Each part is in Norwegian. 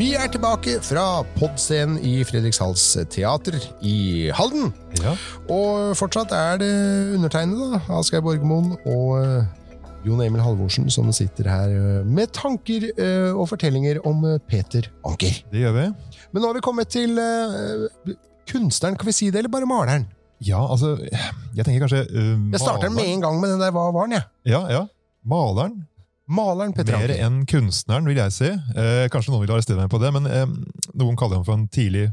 Vi er tilbake fra podscenen i Fredrikshalds teater i Halden. Ja. Og fortsatt er det undertegnede, Asgeir Borgermoen og eh, Jon Emil Halvorsen, som sitter her eh, med tanker eh, og fortellinger om Peter Anker. Det gjør vi. Men nå har vi kommet til kunstneren, kan vi si det, eller bare maleren? Ja, altså Jeg tenker kanskje uh, Jeg starter med en gang med den der Hva var den, jeg? Ja, ja. Maleren. Maleren Peter Mer enn kunstneren, vil jeg si. Eh, kanskje noen vil arrestere meg på det, men eh, noen kaller ham for en tidlig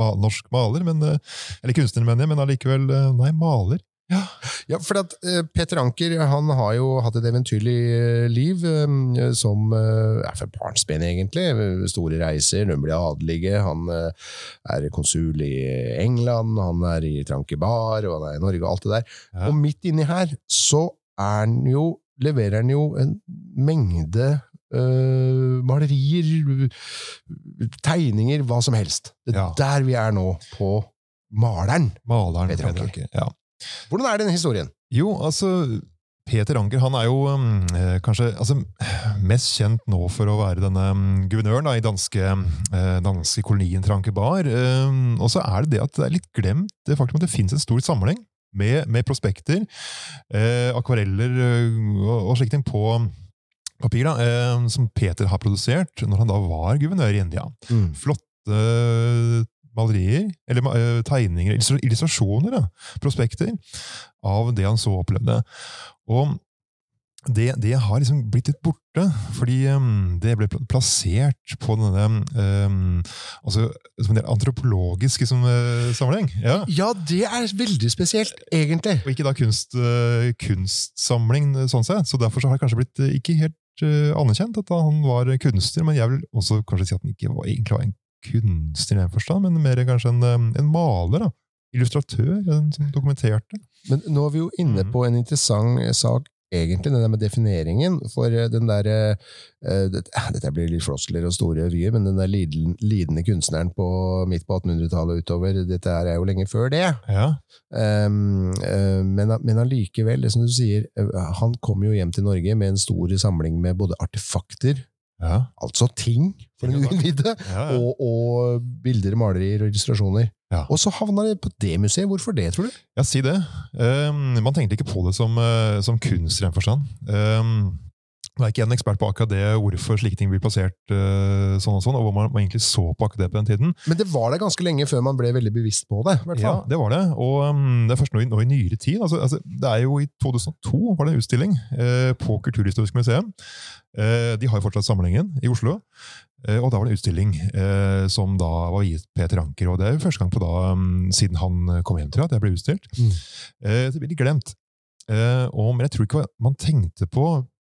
mal norsk maler. Men, eh, eller kunstner, mener jeg, men allikevel eh, Nei, maler. Ja, for at eh, Peter Anker han har jo hatt et eventyrlig eh, liv som er fra barnsben, egentlig. Store reiser, hun blir adelige. Han er konsul i England, han er i Trankebar, og han er i Norge, og alt det der. Ja. Og midt inni her så er han jo, leverer han jo en mengde eh, malerier, tegninger, hva som helst. Det er Ja. der vi er nå, på maleren. Maleren Peter Peter Anker. Anker. Ja. Hvordan er denne historien? Jo, altså Peter Anker han er jo um, kanskje altså, mest kjent nå for å være denne um, guvernøren da, i danske, eh, danske kolonien Trankebar. Um, og så er det det at det er litt glemt det faktum at det finnes en stor samling med, med prospekter, eh, akvareller eh, og, og slike ting på papir da, eh, som Peter har produsert når han da var guvernør i India. Flotte malerier, eller eh, tegninger, illustrasjoner, da, prospekter, av det han så opplevde. Og det, det har liksom blitt litt borte, fordi um, det ble plassert på denne um, altså, som en del antropologisk liksom, uh, sammenheng. Ja. Ja, det er veldig spesielt, egentlig. Og ikke da kunst, uh, kunstsamling, eh, sånn sett. Så derfor så har det kanskje blitt uh, ikke helt anerkjent at han var kunstner, men jeg vil også kanskje si at han ikke var, egentlig var en kunstner i den forstand, men mer kanskje en, eh, en maler. da. Illustratør, som dokumenterte. Men nå er vi jo inne Mhm. på en interessant sak, egentlig, den der med defineringen. For eh, den der eh, det, eh, Dette blir litt floskler og store vyer, men den der liden, lidende kunstneren på midt på 1800-tallet og utover, dette er jo lenge før det. Ja, Um, uh, men, men allikevel, det som du sier, han kom jo hjem til Norge med en stor samling med både artefakter, ja, altså ting, for den uinnvidde, ja, ja. og, og bilder, malerier og illustrasjoner. Ja. Og så havna de på det museet. Hvorfor det, tror du? Ja, si det. Um, man tenkte ikke på det som, uh, som kunst i den forstand. Um, nå er ikke jeg en ekspert på akkurat det, hvorfor slike ting blir plassert uh, sånn og sånn, og hvor man, man egentlig så på akkurat det på den tiden. Men det var det ganske lenge før man ble veldig bevisst på det. hvert Ja, det var det. Og um, det er først nå i, nå i nyere tid. Altså, altså, det er jo I 2002 var det en utstilling uh, på Kulturhistorisk museum. Uh, de har jo fortsatt samlingen i Oslo. Og da var det en utstilling uh, som da var gitt Peter Anker. Og det er jo første gang på da, um, siden han kom hjem til at det ble utstilt. Mm. Uh, det blir litt glemt. Uh, og, men jeg tror ikke man tenkte på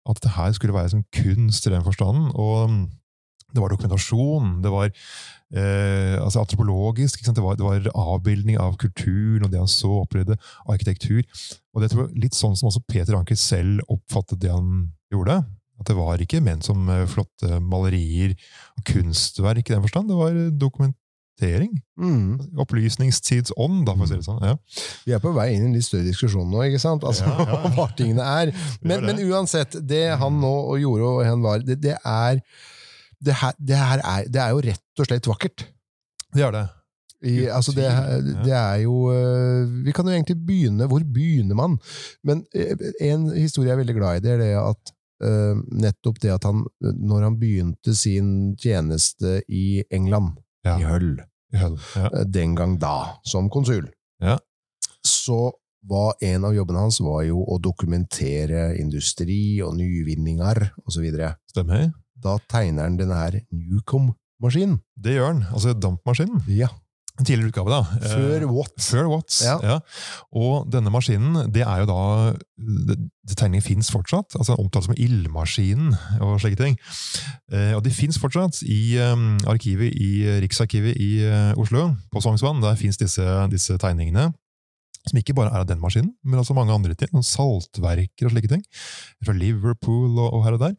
at dette her skulle være som kunst i den forstanden. Og um, det var dokumentasjon, det var eh, altså antropologisk. Det, var, det var avbildning av kulturen og det han så opplevde, arkitektur. Og det jeg litt sånn som også Peter Anker selv oppfattet det han gjorde. At det var ikke ment som eh, flotte malerier og kunstverk i den forstand. Det var eh, dokumentering. Mm. Opplysningstidsånd, da, for å si det sånn. Ja. Vi er på vei inn i en litt større diskusjon nå, ikke sant? Altså, Ja, ja. hva tingene er. Men, men uansett, det han nå og gjorde og han var, det, det er det her, det her er, det er jo rett og slett vakkert. Det er det. I, altså det, det er jo øh, Vi kan jo egentlig begynne Hvor begynner man? Men øh, en historie jeg er veldig glad i, det er det at øh, nettopp det at han, når han begynte sin tjeneste i England, Ja. i Hull, Ja. Øh, den gang da, som konsul, Ja. så var en av jobbene hans var jo å dokumentere industri og nyvinninger osv. Stemmer. Da tegner han denne her Newcom-maskinen. Det gjør han. Altså dampmaskinen. Ja. En tidligere utgave, da. Eh, Før Watts. Før Watts, Ja. ja. Og denne maskinen, det er jo da det, det Tegningen fins fortsatt. altså Omtalt som ildmaskinen og slike ting. Eh, og de fins fortsatt i um, arkivet i Riksarkivet i uh, Oslo, på Sognsvann. Der fins disse, disse tegningene. Som ikke bare er av den maskinen, men altså mange andre ting. Saltverker og slike ting. Fra Liverpool og, og her og der.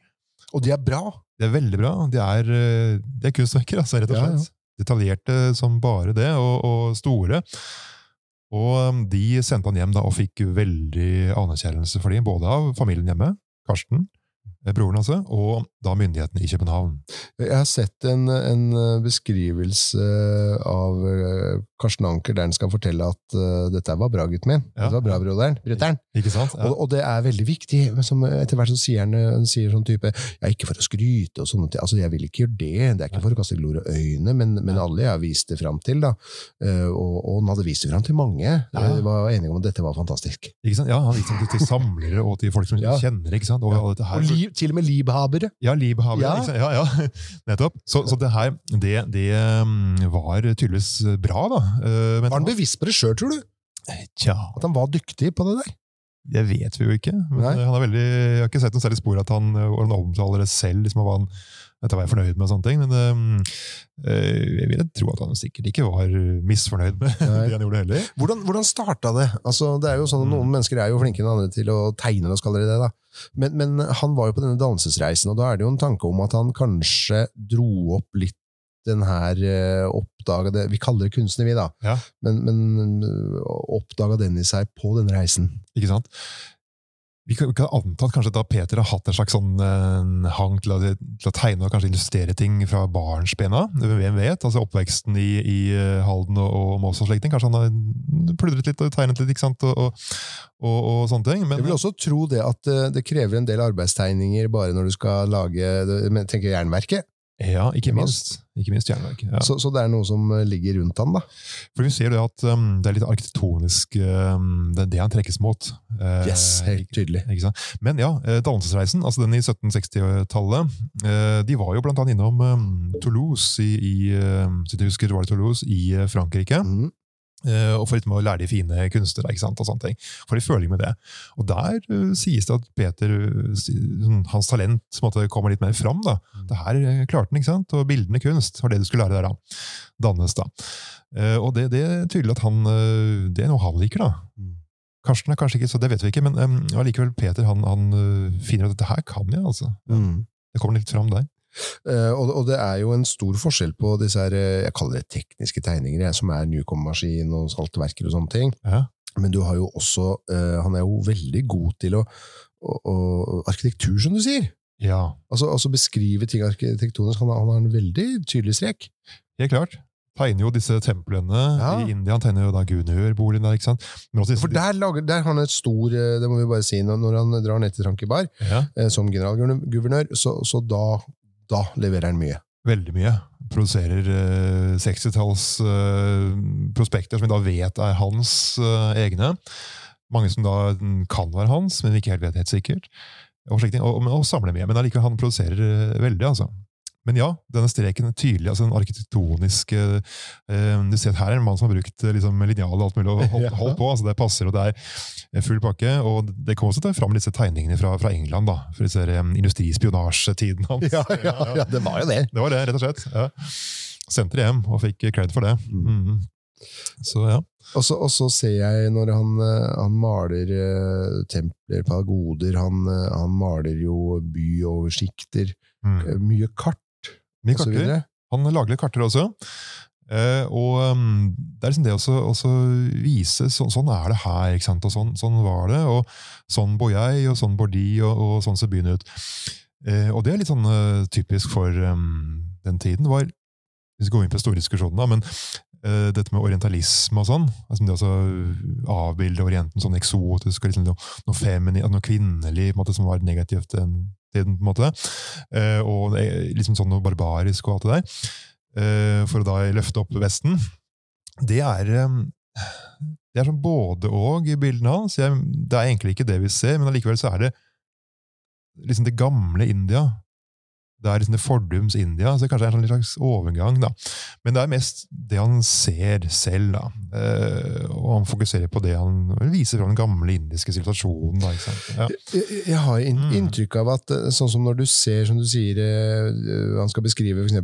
Og de er bra! Det er veldig bra. Det er, de det er kunstverker, altså, rett og Ja, slett. ja. Detaljerte som bare det, og, og store. Og um, de sendte han hjem da, og fikk veldig anerkjennelse for dem, både av familien hjemme, Karsten, broren altså, og da myndighetene i København. Jeg har sett en, en eh, beskrivelse av eh, Karsten Anker der han skal fortelle at uh, dette var bra, gutten min. Ja. Dette var bra, broderen. Ikke sant? Ja. Og, og det er veldig viktig. Som etter hvert så sier han, han sier sånn type ja, Ikke for å skryte og sånne ting. Altså, jeg vil ikke gjøre det. Det er ikke for å kaste glor i øynene, men, men alle jeg har vist det fram til. da. Uh, og, og han hadde vist det fram til mange. Ja. Jeg var enige om at dette var fantastisk. Ikke sant? Ja, han gikk det til, samlere og til folk som kjenner ikke sant? Og, og dette her, Og liv, til og med livhabere. Ja, Liebhaber. Ja. Ja. Ja, ja. Nettopp. Så, så det her, det, det um, var tydeligvis bra, da. Eh, Men, Var han bevisst på det sjøl, tror du? Tja, At han var dyktig på det der? Det vet vi jo ikke. Men Nei. han er veldig, jeg har ikke sett noen særlig spor at han, og han omtaler det selv. Liksom, hva han, dette var jeg fornøyd med og sånne ting. Men eh, jeg vil tro at han sikkert ikke var misfornøyd med Nei. det han gjorde heller. Hvordan, hvordan starta det? Altså, det er jo sånn at Noen Mm. mennesker er jo flinke enn andre til å tegne, og skal det det. da. Men, men han var jo på denne dansesreisen, og da er det jo en tanke om at han kanskje dro opp litt den her eh, oppdaga Vi kaller det kunstner, vi, da. Ja. Men, men oppdaga den i seg på denne reisen. Ikke sant? Vi kan, vi kan anta at kanskje da Peter har hatt en slags sånn eh, hang til å, til å tegne og kanskje illustrere ting fra barnsbena. Hvem vet? altså Oppveksten i, i eh, Halden og, og Mås og slekting. Kanskje han har pludret litt og tegnet litt ikke sant? Og, og, og, og sånne ting. Men, Jeg vil også tro det at eh, det krever en del arbeidstegninger bare når du skal lage tenker jernverket. Ja, ikke minst. Ikke minst jernverk. Ja. Så, så det er noe som eh, ligger rundt han, da. For vi ser jo at um, det er litt arkitektonisk um, Det er det han trekkes mot. Uh, Yes, helt tydelig. Ikke sant? Men ja, eh, dannelsesreisen, altså den i 1760-tallet, uh, de var jo blant annet innom um, Toulouse i, i uh, jeg husker var det Toulouse, i Frankrike. Mhm. Eh, Og for litt med å lære de fine kunstnere, ikke sant, og sånne ting. For de føling med det. Og der uh, sies det at Peter, eh, sånn, hans talent måte, kommer litt mer fram. da. Det her klarte han, ikke sant? Og bildende kunst var det du skulle lære der, da. Dannes, da. Uh, Og det, det er tydelig at han, det er noe han liker, da. Mm. Karsten er kanskje ikke, så det vet vi ikke, men um, Peter han, han finner at dette her kan jeg. altså. Mm. Det kommer litt fram der. Eh, og, det er jo en stor forskjell på disse her, eh, jeg kaller det tekniske tegninger, som er Newcom-maskin og saltverker og sånne ting. Ja. Men du har jo også, eh, han er jo veldig god til å, å, å Arkitektur, som du sier. ja, Altså, altså beskrive ting arkitektonisk. Han, han har en veldig tydelig strek. helt klart. Tegner jo disse templene Ja. i India. Han tegner jo da Gunur-boligen der, ikke sant? Men også For der, lager, der har han et stor Det må vi bare si, når, han drar ned til Trankebar ja, eh, som generalguvernør, så, så da, da leverer han mye. veldig mye. Produserer eh, 60-talls eh, prospekter som vi da vet er hans eh, egne. Mange som da mm, kan være hans, men ikke helt vet helt sikkert. Og, og, og samler mye. Men allikevel, han produserer eh, veldig, altså. Men ja, denne streken er tydelig. altså Den arkitektoniske eh, Du ser at her er en mann som har brukt eh, liksom, linjal og alt mulig og holdt, holdt på. altså Det passer, og det er full pakke. Og det kommer også fram disse tegningene fra, fra England, da, for disse um, industrispionasjetiden hans. Ja, det var jo det. Det var det, rett og slett. Ja. Sendte det hjem, og fikk cred for det. Mm. Så ja. Og så, og så ser jeg når han, eh, han maler eh, templer, pagoder, han, eh, han maler jo byoversikter, Mm. eh, mye kart Mye karter. Han lager litt karter også. Eh, og um, det er liksom det å også vise så, Sånn er det her, ikke sant? og sånn, sånn var det. Og sånn bor jeg, og sånn bor de, og, og sånn ser byen ut. Eh, og det er litt sånn uh, typisk for um, den tiden. var Vi skal gå inn på store diskusjoner, da, men dette med orientalisme og sånn, altså det å avbilde Orienten sånn eksotisk, og liksom noe, noe feminin, noe kvinnelig måte, som var negativt den tiden, på en måte. Eh, og liksom sånn noe barbarisk og alt det der. eh, for å da løfte opp Vesten. Det er eh, det er sånn både og i bildene hans. Det er egentlig ikke det vi ser, men allikevel så er det liksom det gamle India. Det er liksom det fordums India, så det kanskje er en slags overgang. da. Men det er mest det han ser selv, da. Eh, og han fokuserer på det han viser fra den gamle indiske sivilisasjonen. da, ikke sant? Ja. Jeg, jeg har in Mm. inntrykk av at eh, sånn som når du ser, som du sier, eh, han skal beskrive f.eks.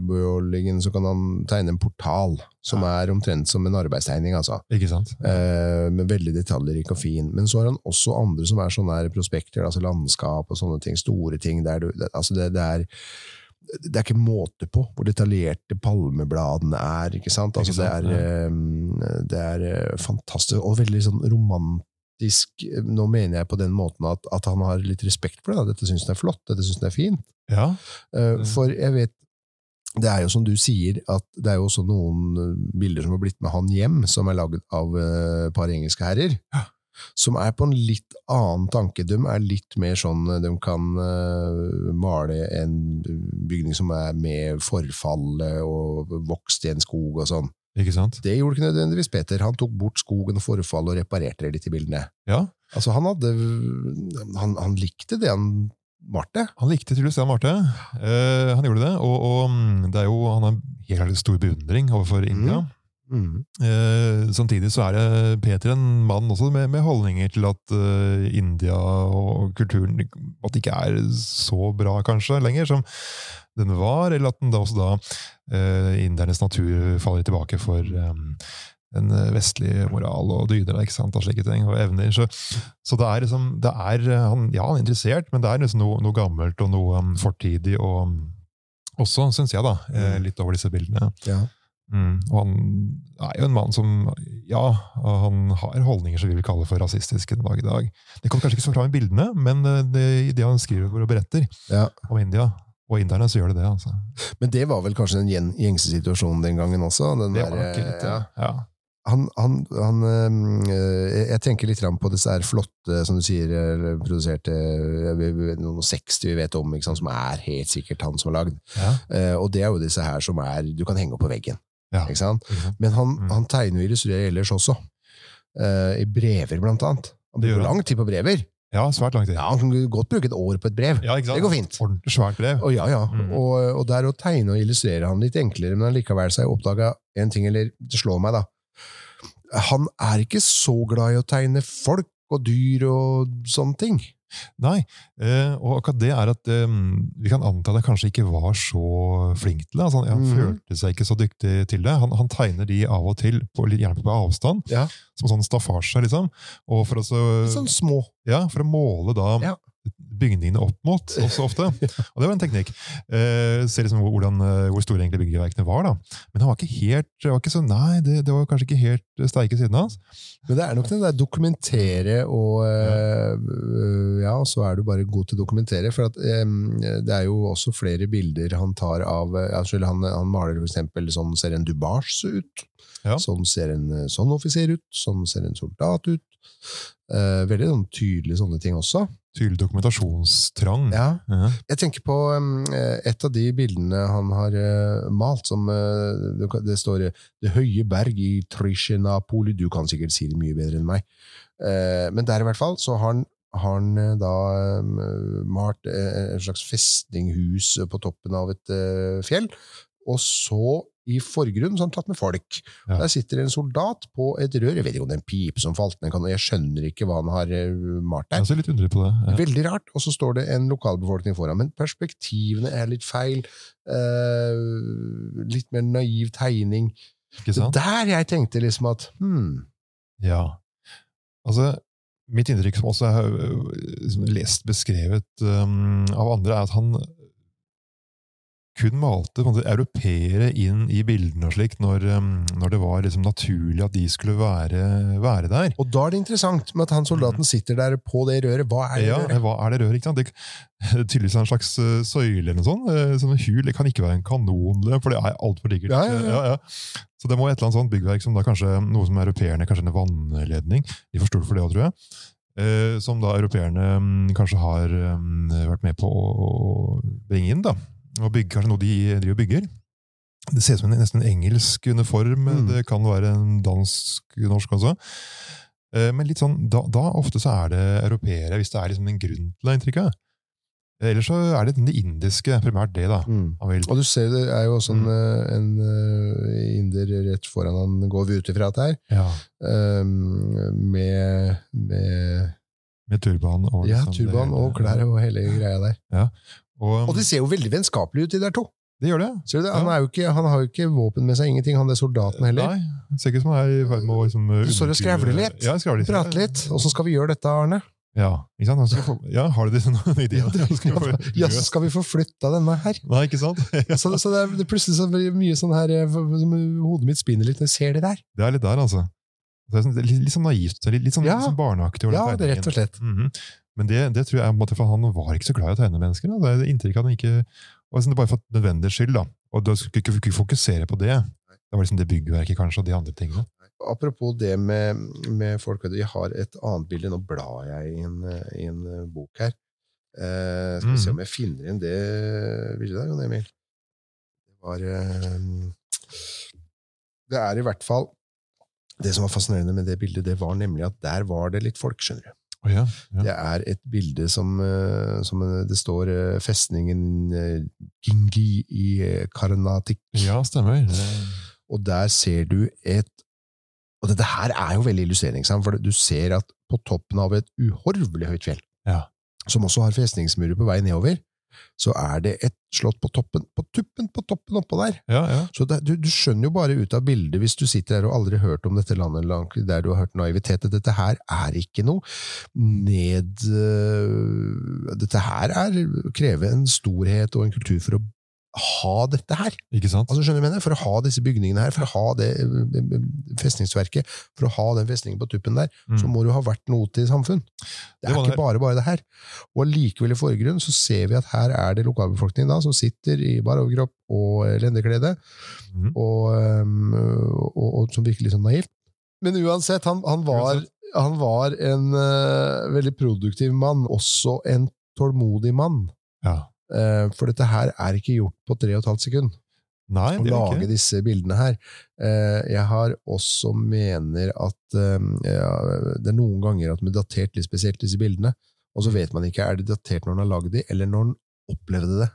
guvernørbeholdningen, så kan han tegne en portal, som er omtrent som en arbeidstegning, altså. Ikke sant? Eh, med veldig detaljrik og fin. Men så har han også andre som er sånne prospekter, altså landskap og sånne ting, store ting. Der du, altså det, det, er, det er ikke måte på hvor detaljerte palmebladene er. ikke sant? Altså det, er, eh, det er eh, fantastisk, og veldig sånn romantisk. Nå mener jeg på den måten at, at han har litt respekt for det. Da. Dette syns han er flott, dette syns han er fint. Ja, Eh, For jeg vet Det er jo som du sier, at det er jo også noen eh, bilder som har blitt med han hjem, som er laget av eh, et par engelske herrer. Ja. Som er på en litt annen tanke. De er litt mer sånn De kan uh, male en bygning som er med forfallet og vokst i en skog og sånn. ikke sant? Det gjorde ikke nødvendigvis Peter. Han tok bort skogen og forfallet og reparerte det litt i bildene. Ja, Altså, han hadde Han, han likte det han Marte. Han likte tydeligvis det han malte. Eh, han gjorde det, og, og mm, det er jo, han har helt stor beundring overfor India. Mm. Eh, samtidig så er det Peter en mann også med, med holdninger til at eh, India og kulturen at det ikke er så bra kanskje lenger som den var, eller at den da også da eh, indernes natur faller tilbake for den en vestlig moral og dyder ikke sant, og slike ting, og evner. Så, så det er liksom, det er, han, ja, han er interessert, men det er liksom noe, noe gammelt og noe um, fortidig, og um, også, syns jeg, da, eh, litt over disse bildene. Ja. Mm, og han er jo en mann som ja, han har holdninger som vi vil kalle for rasistiske den dag i dag. Det kommer kanskje ikke så fram i bildene, men eh, det, i det han skriver og beretter Ja. om India, og inderne, så gjør det det. altså. Men det var vel kanskje den gjen- gjengse situasjonen den gangen også? Den Det var nok litt, ja. ja. ja. han, han, han øh, Jeg tenker litt på disse flotte, som du sier, produserte noen 60 vi vet om, sant, som er helt sikkert han som har lagd. ja. Eh, og det er jo disse her som er du kan henge opp på veggen. Ja. Sant? Men han, Mm. han tegner og illustrerer ellers også. Uh, I brever, blant annet. Han bruker lang tid på brever. ja, svært lang tid. Ja, Han kan godt bruke et år på et brev. Ja? Det går fint. Ordentlig svært brev. Og ja, ja. Mm. Og, og der å tegne og illustrere han litt enklere, men allikevel har jeg oppdaga en ting, eller det slår meg, da. Han er ikke så glad i å tegne folk og dyr og sånne ting. Nei, eh, og akkurat det er at eh, vi kan anta at jeg kanskje ikke var så flink til det. Altså, han, Mhm. følte seg ikke så dyktig til det. Han, han tegner de av og til, på, gjerne på avstand, Ja. som sånn staffasje, liksom. Og for, å så- sånn små. ja, for å måle da Ja. Bygningene opp mot, også ofte. Og det var en teknikk. Eh, ser liksom hvor- hvordan, eh, hvor store egentlig byggeverkene var. da. Men han var ikke helt var ikke så, Nei, det, det var kanskje ikke helt eh, sterke siden hans. Men det er nok det der dokumentere og øh, Ja, så er du bare god til å dokumentere. For at, eh, det er jo også flere bilder han tar av altså, han, han maler eksempel sånn ser en dubasj ut. Ja. Sånn ser en sånn offiser ut. Sånn ser en soldat ut. Eh, veldig sånn tydelige sånne ting også. Tydelig dokumentasjonstrang. Ja. Ja. Jeg tenker på um, et av de bildene han har uh, malt, som uh, det, står 'Det høye berg i Trishinapoli'. Du kan sikkert si det mye bedre enn meg. Uh, men der i hvert fall så har han, har han da um, malt en slags festninghus på toppen av et fjell. Og så i forgrunnen så har han tatt med folk. Ja. Der sitter en soldat på et rør. Jeg vet ikke om det er en pipe som falt ned, jeg skjønner ikke hva han har uh, malt der. Jeg ser litt underlig på det. Ja. Veldig rart. Og så står det en lokalbefolkning foran. Men perspektivene er litt feil. Eh, litt mer naiv tegning. Ikke sant? der jeg tenkte liksom at hmm, Ja. Altså, mitt inntrykk som også er liksom lest beskrevet um, av andre, er at han kun malte måte, europeere inn i bildene og slik, når, um, når det var liksom naturlig at de skulle være, være der. Og da er det interessant med at han soldaten sitter der på det røret. Hva er det Ja, røret? hva er det røret, ikke sant? Det, tydeligvis er en slags uh, søyle eller noe sånt. uh, Sånn hul, det kan ikke være en kanon, for det er altfor digert. Ja, ja, ja. Så det må et eller annet sånt byggverk som da kanskje, noe som europeerne, kanskje en vannledning, de får stort for det òg, tror jeg, eh, som da europeerne mm, kanskje har mm, vært med på å å bringe inn da, og bygge kanskje noe de driver og bygger. Det ser ut som en, nesten engelsk uniform, Mm. det kan være en dansk-norsk også. Eh, Men litt sånn, da, da ofte så er det europeere, hvis det er liksom en grunn til det inntrykket. Ellers så er det det indiske, primært det da. Mm. Og du ser det er jo også en, Mm. eh, en eh, inder rett foran han, går vi ut ifra at det er, ja, um, med, med med turban og ja, liksom turban og klær og hele greia der. Og, Og de ser jo veldig vennskapelige ut, de der to. det gjør det. Det? Han, Ja. er ikke, han har jo ikke våpen med seg, ingenting, han er soldaten heller. Nei, ser ikke ut som han er i ferd med å liksom, Du står og skravler litt. Ja, skravler litt. Prate litt. Åssen skal vi gjøre dette, Arne? Ja, ikke sant? Få, ja, har du det noen ideer? Ja, Skal få- Ja, så skal vi få flytta denne her? Nei, ikke sant? Så, så det er plutselig så blir mye sånn her eh, som Hodet mitt spinner litt når jeg ser det der. Det er litt der, altså. Det er litt, litt sånn naivt, litt, litt sånn, Ja. sånn barneaktig. Ja, det er rett og slett. Mhm. Men det, det tror jeg på en måte, for han var ikke så glad i å tegne mennesker. Da. Det er inntrykk han ikke og sånn, Det er bare for nødvendig skyld. da. Og da skulle ikke, ikke fokusere på det. Det var liksom det byggverket kanskje, og de andre tingene. Apropos det med, med folk Jeg har et annet bilde. Nå blar jeg i en, i en eh, bok her. Eh, skal vi se Mhm. om jeg finner inn det bildet der, Jon Emil. Det var eh, Det er i hvert fall Det som var fascinerende med det bildet, det var nemlig at der var det litt folk, skjønner du. Å ja, ja. Det er et bilde som, eh, som eh, det står eh, festningen Gingi i Karnatik. ja stemmer. Og der ser du et Og dette her er jo veldig illustrerende, for du ser at på toppen av et uhorvelig høyt fjell, Ja. som også har festningsmurer på vei nedover, så er det et slott på toppen, på tuppen på toppen oppå der. Ja, ja. Så det, du, du skjønner jo bare ut av bildet, hvis du sitter der og aldri har hørt om dette landet, der du har hørt naivitet, at dette her er ikke noe ned... øh, Dette her er krever en storhet og en kultur for å ha dette her. Ikke sant? Altså, skjønner du mener? For å ha disse bygningene her, for å ha det øh, festningsverket, for å ha den festningen på tuppen der, så Mm. må det jo ha vært noe til samfunn. Det Det er ikke det. bare bare det her. Og likevel i forgrunn så ser vi at her er det lokalbefolkningen da, som sitter i bar overkropp og lendeklede, mm. og, og, og, og som virker litt sånn naivt. Men uansett, han, han, var, han var en uh, veldig produktiv mann, også en tålmodig mann. Ja. Eh, for dette her er ikke gjort på tre og et halvt sekund Nei, å lage ikke. disse bildene her. Eh, Jeg har også mener at eh, ja, det er noen ganger at man er datert litt spesielt, disse bildene. Og så vet man ikke, er det datert når han har lagd de, eller når han opplevde det.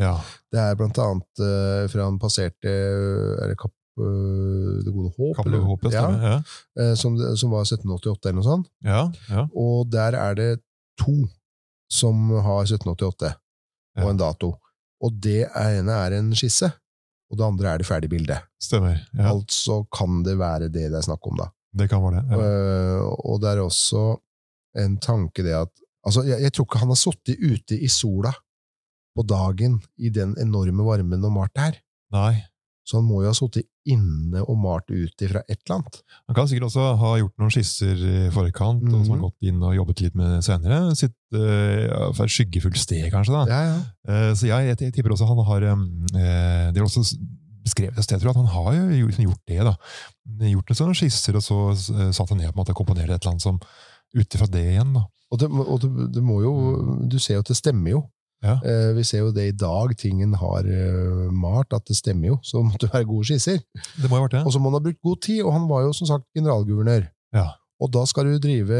Ja. Det er blant annet fra han passerte er det Kapp, Det gode håp, eller? og håp, ja. eh, som, som var 1788 eller noe sånt. Ja, ja. Og der er det to som har 1788 Ja. og en dato. Og det ene er en skisse, og det andre er det ferdige bildet. Stemmer. Ja. Altså kan det være det det er snakk om, da. Det kan være det. Ja. Eh, og det er også en tanke det at Altså, jeg, jeg tror ikke han har sittet ute i sola på dagen i den enorme varmen og malt det her. Nei. Så han må jo ha sittet inne og malt ut ifra et eller annet. Han kan sikkert også ha gjort noen skisser i forkant, og som har Mhm. gått inn og jobbet litt med senere. Sitt uh, for et skyggefullt sted, kanskje. da. Ja, ja. Uh, så jeg, jeg, tipper også han har um, uh, Det er også beskrevet et sted, tror jeg, at han har jo gjort- gjort det. da. Gjort noen sånne skisser, og så uh, satt han ned på en måte og komponerte et eller annet som ut ifra det igjen. da. Og, det, og det, det må jo Du ser jo at det stemmer jo. Ja. Uh, vi ser jo det i dag, tingen har uh, malt, at det stemmer jo. Så måtte det være gode skisser. Det må ha vært det. Og så må han ha brukt god tid, og han var jo som sagt generalguvernør. Ja. Og da skal du drive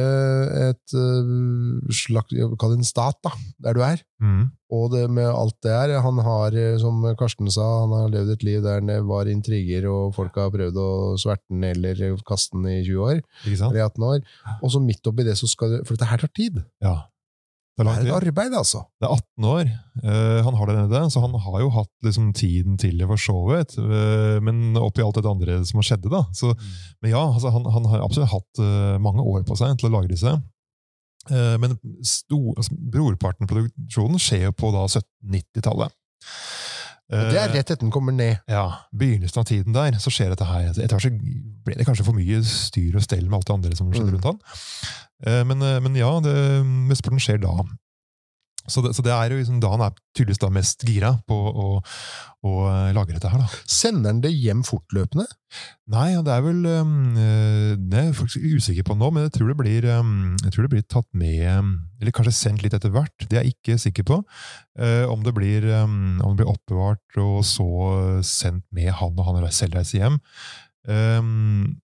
et uh, slags Kall det en stat, da, der du er. Mm. Og det med alt det er Han har, som Karsten sa, han har levd et liv der det var intriger, og folk har prøvd å sverte den eller kaste den i 20 år, eller 18 år. Og så midt oppi det så skal du For dette her tar tid. Ja. Det Det er, er langt et tid. arbeid, altså. det er 18 år Uh, han har det nede, så han har jo hatt liksom, tiden til det for så vidt. Uh, men oppi alt det andre som har skjedd, da. Så, men ja, altså, han, han har absolutt hatt uh, mange år på seg til å disse. Eh, men sto, altså, brorparten av produksjonen skjer jo på da 1790-tallet. Og det er rett etter den kommer ned. Ja, begynnelsen av tiden der, så skjer dette her. Etter hvert så ble det kanskje for mye styr og stell med alt det andre som skjedde Mm. rundt han. Eh, Men, eh, men ja, det, mesteparten skjer da. Så det, så det er jo liksom da han er tydeligvis da mest gira på å, å eh, lage dette her, da. Sender han det hjem fortløpende? Nei, det er vel um, Det er jeg faktisk usikker på nå, men jeg tror det blir, um, jeg tror det blir tatt med Eller kanskje sendt litt etter hvert. Det er jeg ikke sikker på. Uh, Om det blir, um, om det blir oppbevart og så sendt med han og han selv reiser hjem. Um,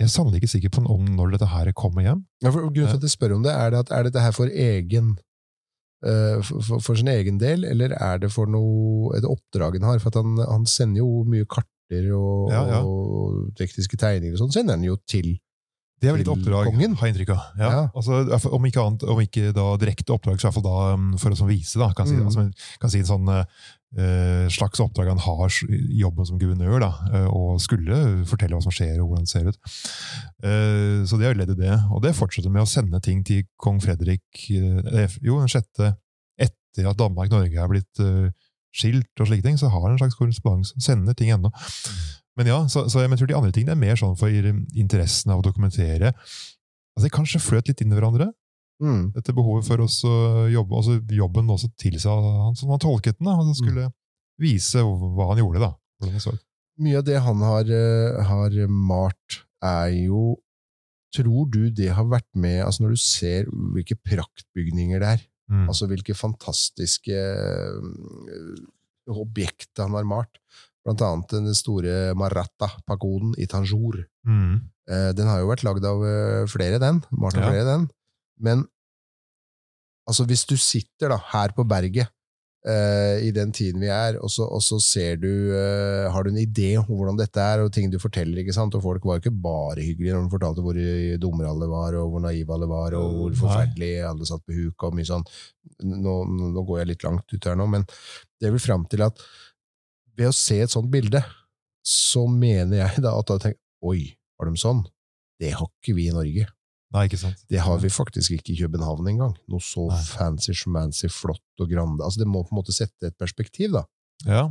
Jeg er sannelig ikke sikker på om når dette her kommer hjem. Ja, for grunnen til at jeg spør om det, er det at er dette her for egen for, for, for sin egen del, eller er det for noe er det han har? For at han, han sender jo mye karter og, Ja, ja. og tekniske tegninger og sånn, sender han jo til Det er vel litt oppdrag, kongen? har jeg inntrykk av. Ja. Ja. Altså, om ikke annet, om ikke da direkte oppdrag, så i hvert fall da um, for å sånn vise, da, kan si, Mm. altså, kan si en sånn eh, slags oppdrag han har i jobben som guvernør, da, eh, og skulle fortelle hva som skjer og hvordan det ser ut. Eh, så det jo ledd i det. Og det fortsetter med å sende ting til kong Fredrik eh, jo, den sjette etter at Danmark-Norge er blitt eh, skilt og slike ting, så har han en slags korrespondanse. Sender ting ennå. Men ja, så, så jeg tror de andre tingene er mer sånn for interessen av å dokumentere. Altså, Det kanskje fløt litt inn i hverandre. Mm. Dette behovet for å jobbe, altså jobben også tilsa han som han tolket den. da, Han skulle vise hva han gjorde. da. Mye av det han har, eh, har malt, er jo Tror du det har vært med altså Når du ser hvilke praktbygninger det er, Mm. altså hvilke fantastiske øh, objekter han har malt, blant annet den store Maratta-pagoden i Tanjour. Mm. Eh, Den har jo vært lagd av eh, flere, den. Malt av Ja. flere, den. Men altså, hvis du sitter da, her på berget uh, i den tiden vi er, og så, og så ser du uh, Har du en idé om hvordan dette er, og ting du forteller, ikke sant? Og folk var ikke bare hyggelige når de fortalte hvor dumme alle var, og hvor naive alle var, og hvor forferdelig alle satt på huk, og mye sånn. Nå, nå går jeg litt langt ut her nå, men det vil fram til at ved å se et sånt bilde, så mener jeg da at da tenker Oi, var de sånn? Det har ikke vi i Norge. Nei, ikke sant? Det har vi faktisk ikke i København engang. Noe så Nei. fancy, schmancy, flott og grande. Altså, det må på en måte sette et perspektiv, da. Ja.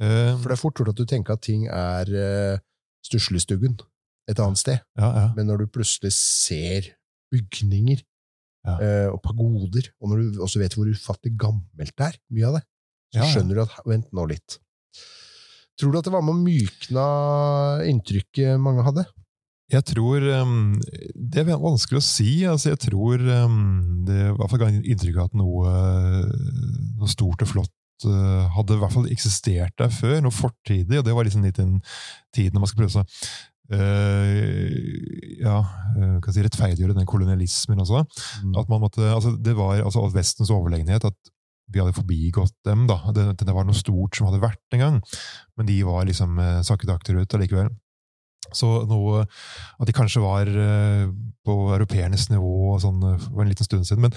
Uh, For det er fort gjort at du tenker at ting er uh, stuslestuggen et annet sted. ja, ja. Men når du plutselig ser bygninger Ja. uh, og pagoder, og når du også vet hvor ufattelig gammelt det er, mye av det, så skjønner du at Vent nå litt. Tror du at det var med å mykne inntrykket mange hadde? Jeg tror um, Det er vanskelig å si. Altså, jeg tror um, det i hvert fall ga inntrykk av at noe, noe stort og flott uh, hadde i hvert fall eksistert der før. Noe fortidig, og det var liksom litt den tiden når man skal prøve å uh, ja, uh, kan si, rettferdiggjøre den kolonialismen også. At man måtte, altså, det var altså, Vestens overlegenhet. at vi hadde forbigått dem. da. Det, det var noe stort som hadde vært en gang, men de var liksom eh, sakket akterut allikevel. Så noe At de kanskje var eh, på europeernes nivå sånn eh, for en liten stund siden. Men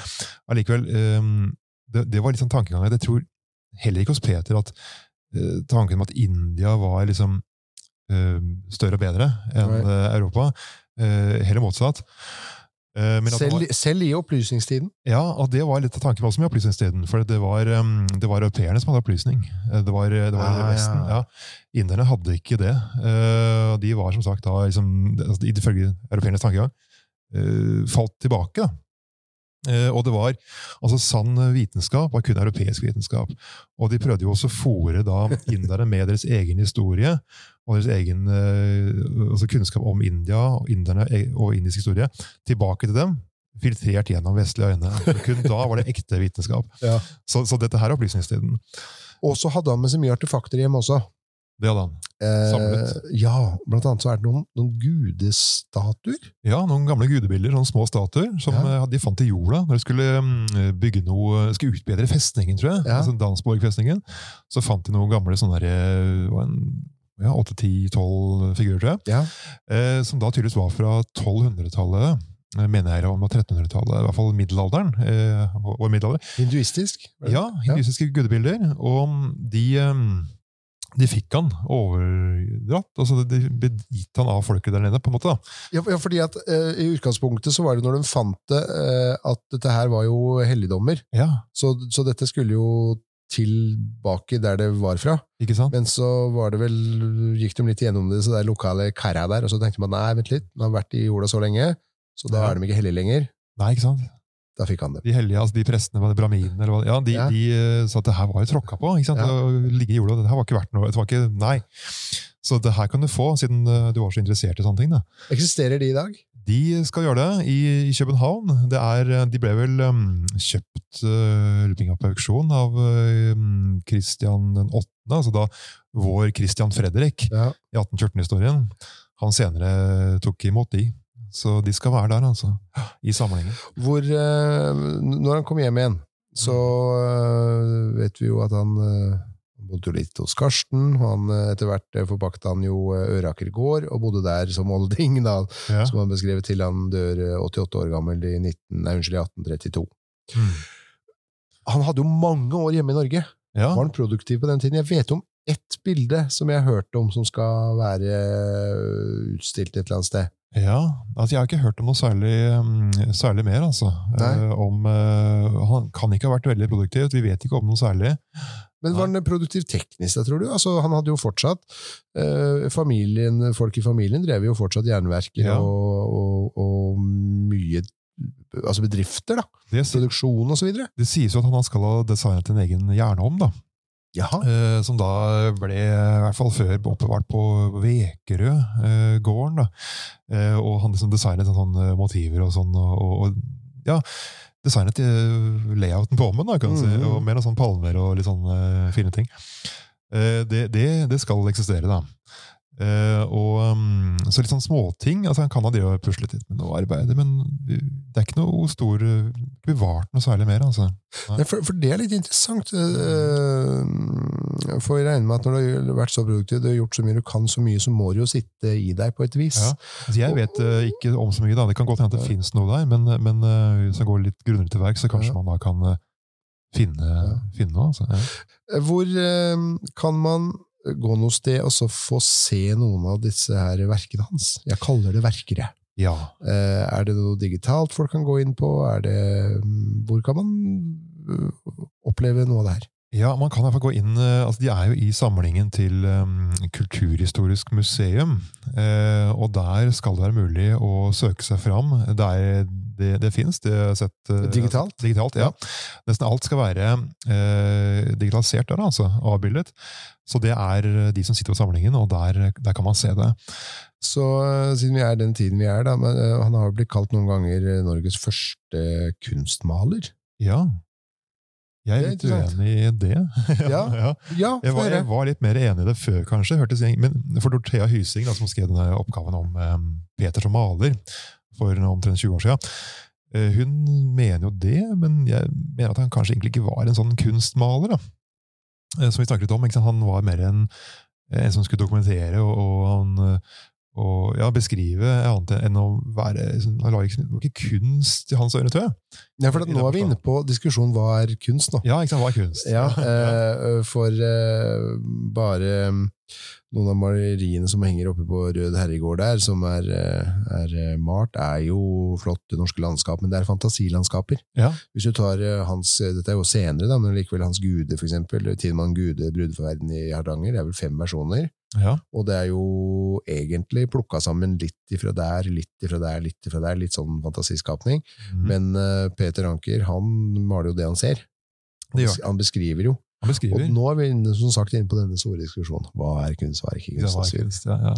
allikevel eh, det, det var litt sånn tankegangen. Jeg tror heller ikke hos Peter at eh, tanken om at India var liksom større og bedre enn Europa. Heller motsatt. Eh, det var- Selv, selv i opplysningstiden. ja, og det var litt av tanken også med opplysningstiden. For det var, um, var europeerne som hadde opplysning. Eh, Det var, det var Ah, Vesten. ja. Ja. Inderne hadde ikke det. Uh, de var som sagt da, liksom, altså, ifølge europeernes tankegang, uh, falt tilbake. da. Eh, og det var altså sann vitenskap var kun europeisk vitenskap. Og de prøvde jo også å fòre inderne med deres egen historie og deres egen eh, altså kunnskap om India og inderne e- og indisk historie tilbake til dem. Filtrert gjennom vestlige øyne. For kun da var det ekte vitenskap. Ja. Så, så dette her er opplysningstiden. Og så hadde han med seg mye artefakter hjem også. Det hadde han. Eh, Samlet. ja, blant annet så er det noen, noen gudestatuer. Ja, noen gamle gudebilder, sånne små statuer, som Ja. eh, de fant i jorda når de skulle mm, bygge noe, skulle utbedre festningen, tror jeg. Ja. Altså Dansborg-festningen. Så fant de noen gamle sånne der, eh, ja, 8-10-12 figurer, tror jeg. Ja. Eh, som da tydeligvis var fra 1200-tallet. eh, Mener jeg, om det var 1300-tallet, i hvert fall middelalderen. Eh, middelalder. Hinduistisk. Ja, hinduistiske Ja, gudebilder. Og de, eh, de fikk han overdratt. altså De ble gitt han av folket der nede, på en måte. da. Ja, ja, fordi at eh, I utgangspunktet så var det når de fant det, eh, at dette her var jo helligdommer. Ja, Så, så dette skulle jo tilbake der det var fra. ikke sant? Men så var det vel, gikk de litt gjennom det, så det lokale kara der, og så tenkte man nei, vent litt, den har vært i jorda så lenge, så da Ja. er de ikke hellige lenger. Nei, ikke sant? Da fikk han det. De hellige, altså de prestene, var det braminene eller hva? Ja, de, Ja. de eh, sa at det her var jo tråkka på. ikke sant? Ja. Å ligge i jorda, det her var ikke verdt noe. det var ikke, Nei. Så det her kan du få, siden eh, du var så interessert i sånne ting. da. Eksisterer de i dag? De skal gjøre det i, i København. Det er, eh, de ble vel um, kjøpt uh, på auksjon av um, Christian den 8., altså da vår Christian Fredrik Ja. i 1814-historien. Han senere tok imot de. Så de skal være der, altså. I samlingen. Hvor, eh, når han kom hjem igjen, så eh, vet vi jo at han eh, bodde jo litt hos Karsten. Han, etter hvert forpakta han jo Øraker gård, og bodde der som olding, da, Ja. som han beskrev til han dør eh, 88 år gammel i, 19, nei, unnskyld, i 1832. Mm. Han hadde jo mange år hjemme i Norge. ja. Var han produktiv på den tiden? Jeg vet om ett bilde som jeg har hørt om, som skal være eh, utstilt et eller annet sted. Ja, altså jeg har ikke hørt om noe særlig, mm, særlig mer, altså. Eh, om, eh, han kan ikke ha vært veldig produktiv, vi vet ikke om noe særlig. Men var han produktiv teknisk, da, tror du? Altså, han hadde jo fortsatt eh, familien, Folk i familien drev jo fortsatt jernverker Ja. og, og, og mye Altså bedrifter, da. Det, Produksjon og så videre. det sies jo at han skal ha designet en egen jernovn, da. Eh, som da ble, i hvert fall før, oppbevart på Vekerød-gården. Eh, og han liksom designet sånne motiver og sånn, og, og, ja, designet eh, layouten på ommen, da, kan du si, Mhm. og med noen sånne palmer og litt sånne fine ting. Eh, det, det, det skal eksistere, da. Eh, og um, Så litt sånn småting. altså Han kan ha det å pusle litt med noe arbeid, men det er ikke noe stor eh, bevart noe særlig mer. altså. Nei, for, for det er litt interessant. Uh, For jeg regner med at når du har vært så produktiv, du har gjort så mye du kan, så mye, så må det jo sitte i deg på et vis. Ja. Altså, jeg vet uh, ikke om så mye, da. det kan godt hende at det finnes noe der, men, men hvis man går litt grundigere til verks, så kanskje Ja. man da kan finne, finne noe. Altså. Ja. Hvor kan man gå noe sted og så få se noen av disse her verkene hans? Jeg kaller det verkere. ja. Eh, Er det noe digitalt folk kan gå inn på? Er det, mm, hvor kan man eh, oppleve noe av det her? Ja, man kan i hvert fall gå inn eh, altså De er jo i samlingen til um, Kulturhistorisk museum. Eh, og der skal det være mulig å søke seg fram. Det, er, det, det fins. Det jeg sett eh, Digitalt? digitalt ja. Nesten alt skal være eh, digitalisert der, altså. Avbildet. Så det er de som sitter på samlingen, og der, der kan man se det. Så eh, siden vi er den tiden vi er, da, men, han har jo blitt kalt noen ganger Norges første kunstmaler. Ja. Jeg er er litt uenig i det. Ja. ja. Ja, Jeg var, jeg var litt mer enig i det før, kanskje. Jeg- men for Dorthea Hysing, da, som skrev denne oppgaven om um, Peter som maler for omtrent 20 år siden, eh, hun mener jo det, men jeg mener at han kanskje egentlig ikke var en sånn kunstmaler. da. Eh, som vi snakket litt om. Han var mer en, en som skulle dokumentere og, og han eh, og ja, beskrive annet enn å være sånn, det var ikke kunst i hans øyne, tror jeg. Ja, for at nå er vi inne på diskusjonen hva er kunst nå. Ja, ikke sant, hva er kunst? Ja, eh, for eh, bare noen av maleriene som henger oppe på Rød herregård der, som er, eh, er eh, malt, er jo flotte norske landskap, men det er fantasilandskaper. Ja. Hvis du tar eh, hans, dette er jo senere, da, men likevel hans gude, for eksempel, Tidemann Gude, verden i Hardanger, det er vel fem versjoner. ja. Og det er jo egentlig plukka sammen litt ifra der, litt ifra der, litt ifra der, litt sånn fantasiskapning. Mm. Men uh, Peter Anker, han maler jo det han ser. Han, Det han beskriver jo. Han Og nå er vi som sagt inne på denne store diskusjonen. Hva er kunst, hva er ikke kunst? er kunst, ja, ja.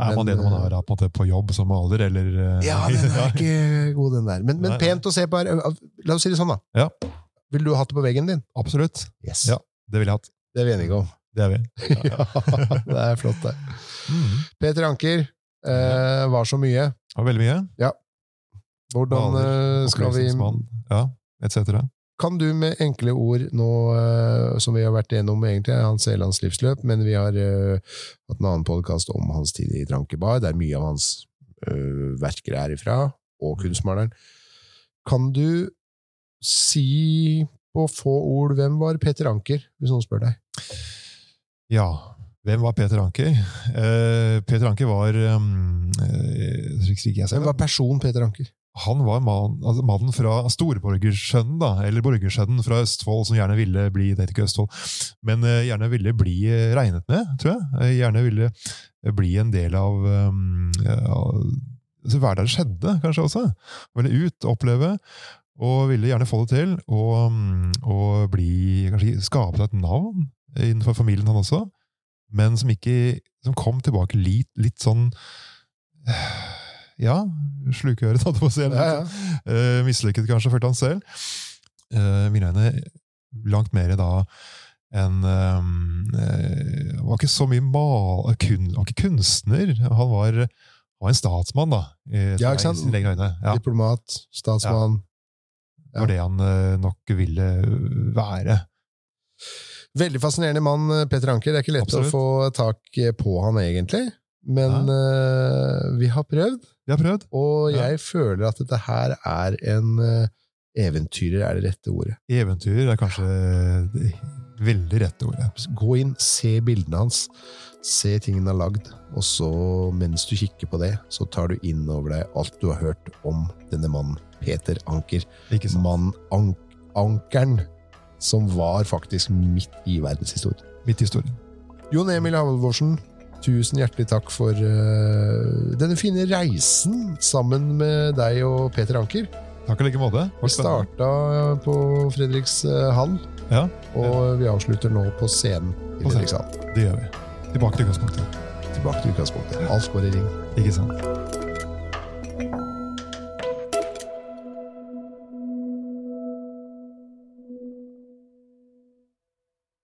Er man det når man eh, er på, på jobb som maler, eller eh, Ja, den er ikke god, den der. Men, men pent å se på her. La oss si det sånn, da. Ja. Vil du ha det på veggen din? Absolutt. Yes. Ja. Det ville jeg hatt. Det er vi enige om. Det er vi. ja, det er flott, det. Mm. Peter Anker eh, var så mye. Var veldig mye. Hvordan eh, skal vi Ja, etc. Kan du med enkle ord nå, eh, som vi har vært igjennom egentlig, Hans Elands livsløp, men vi har uh, hatt en annen podkast om hans tid i Trankebar, der mye av hans uh, verker er ifra, og kunstmaleren. Kan du si på få ord hvem var Peter Anker, hvis noen spør deg? Ja. Hvem var Peter Anker? Uh, Peter Anker var um, Hvem var personen Peter Anker? Han var man, altså mannen fra storborgersønnen, da, eller borgersønnen fra Østfold, som gjerne ville bli det heter ikke Østfold, men uh, gjerne ville bli eh, regnet med, tror jeg. Eh, gjerne ville bli en del av um, ja, altså Være der skjedde, kanskje også. Ville ut, oppleve, og ville gjerne få det til. Og, mm, og bli, kanskje skape seg et navn innenfor familien, han også, men som ikke som kom tilbake litt, litt sånn ja, slukøret, hadde jeg på å si. Ja, Ja. Eh, mislykket kanskje, følte han selv. Uh, mine øyne langt mer da enn eh, Han var ikke så mye mal... Kun, han var ikke kunstner. Han var, var en statsmann, da. I Ja, ikke sant? øyne. Ja, Diplomat, statsmann. det var det han eh, nok ville være. Veldig fascinerende mann, eh, Peter Anker. Det er ikke lett Absolutt. å få tak på han egentlig, men eh, vi har prøvd. Vi har prøvd. Og Ja. jeg føler at dette her er en uh, eventyrer, er det rette ordet. Eventyr er kanskje det veldig rette ordet. Gå inn, se bildene hans, se tingene han har lagd, og så, mens du kikker på det, så tar du inn over deg alt du har hørt om denne mannen, Peter Anker. Ikke sant? Mann Ank Ankeren som var faktisk midt i verdenshistorien. Midt i historien. Jon Emil Halvorsen, tusen hjertelig takk for uh, denne fine reisen sammen med deg og Peter Anker. Takk i like måte. Vi starta på Fredrikshall, Ja, og vi avslutter nå på scenen i Fredrikshall. det gjør vi. Tilbake til utgangspunktet. Tilbake til utgangspunktet. Alt går i ring. Ikke sant?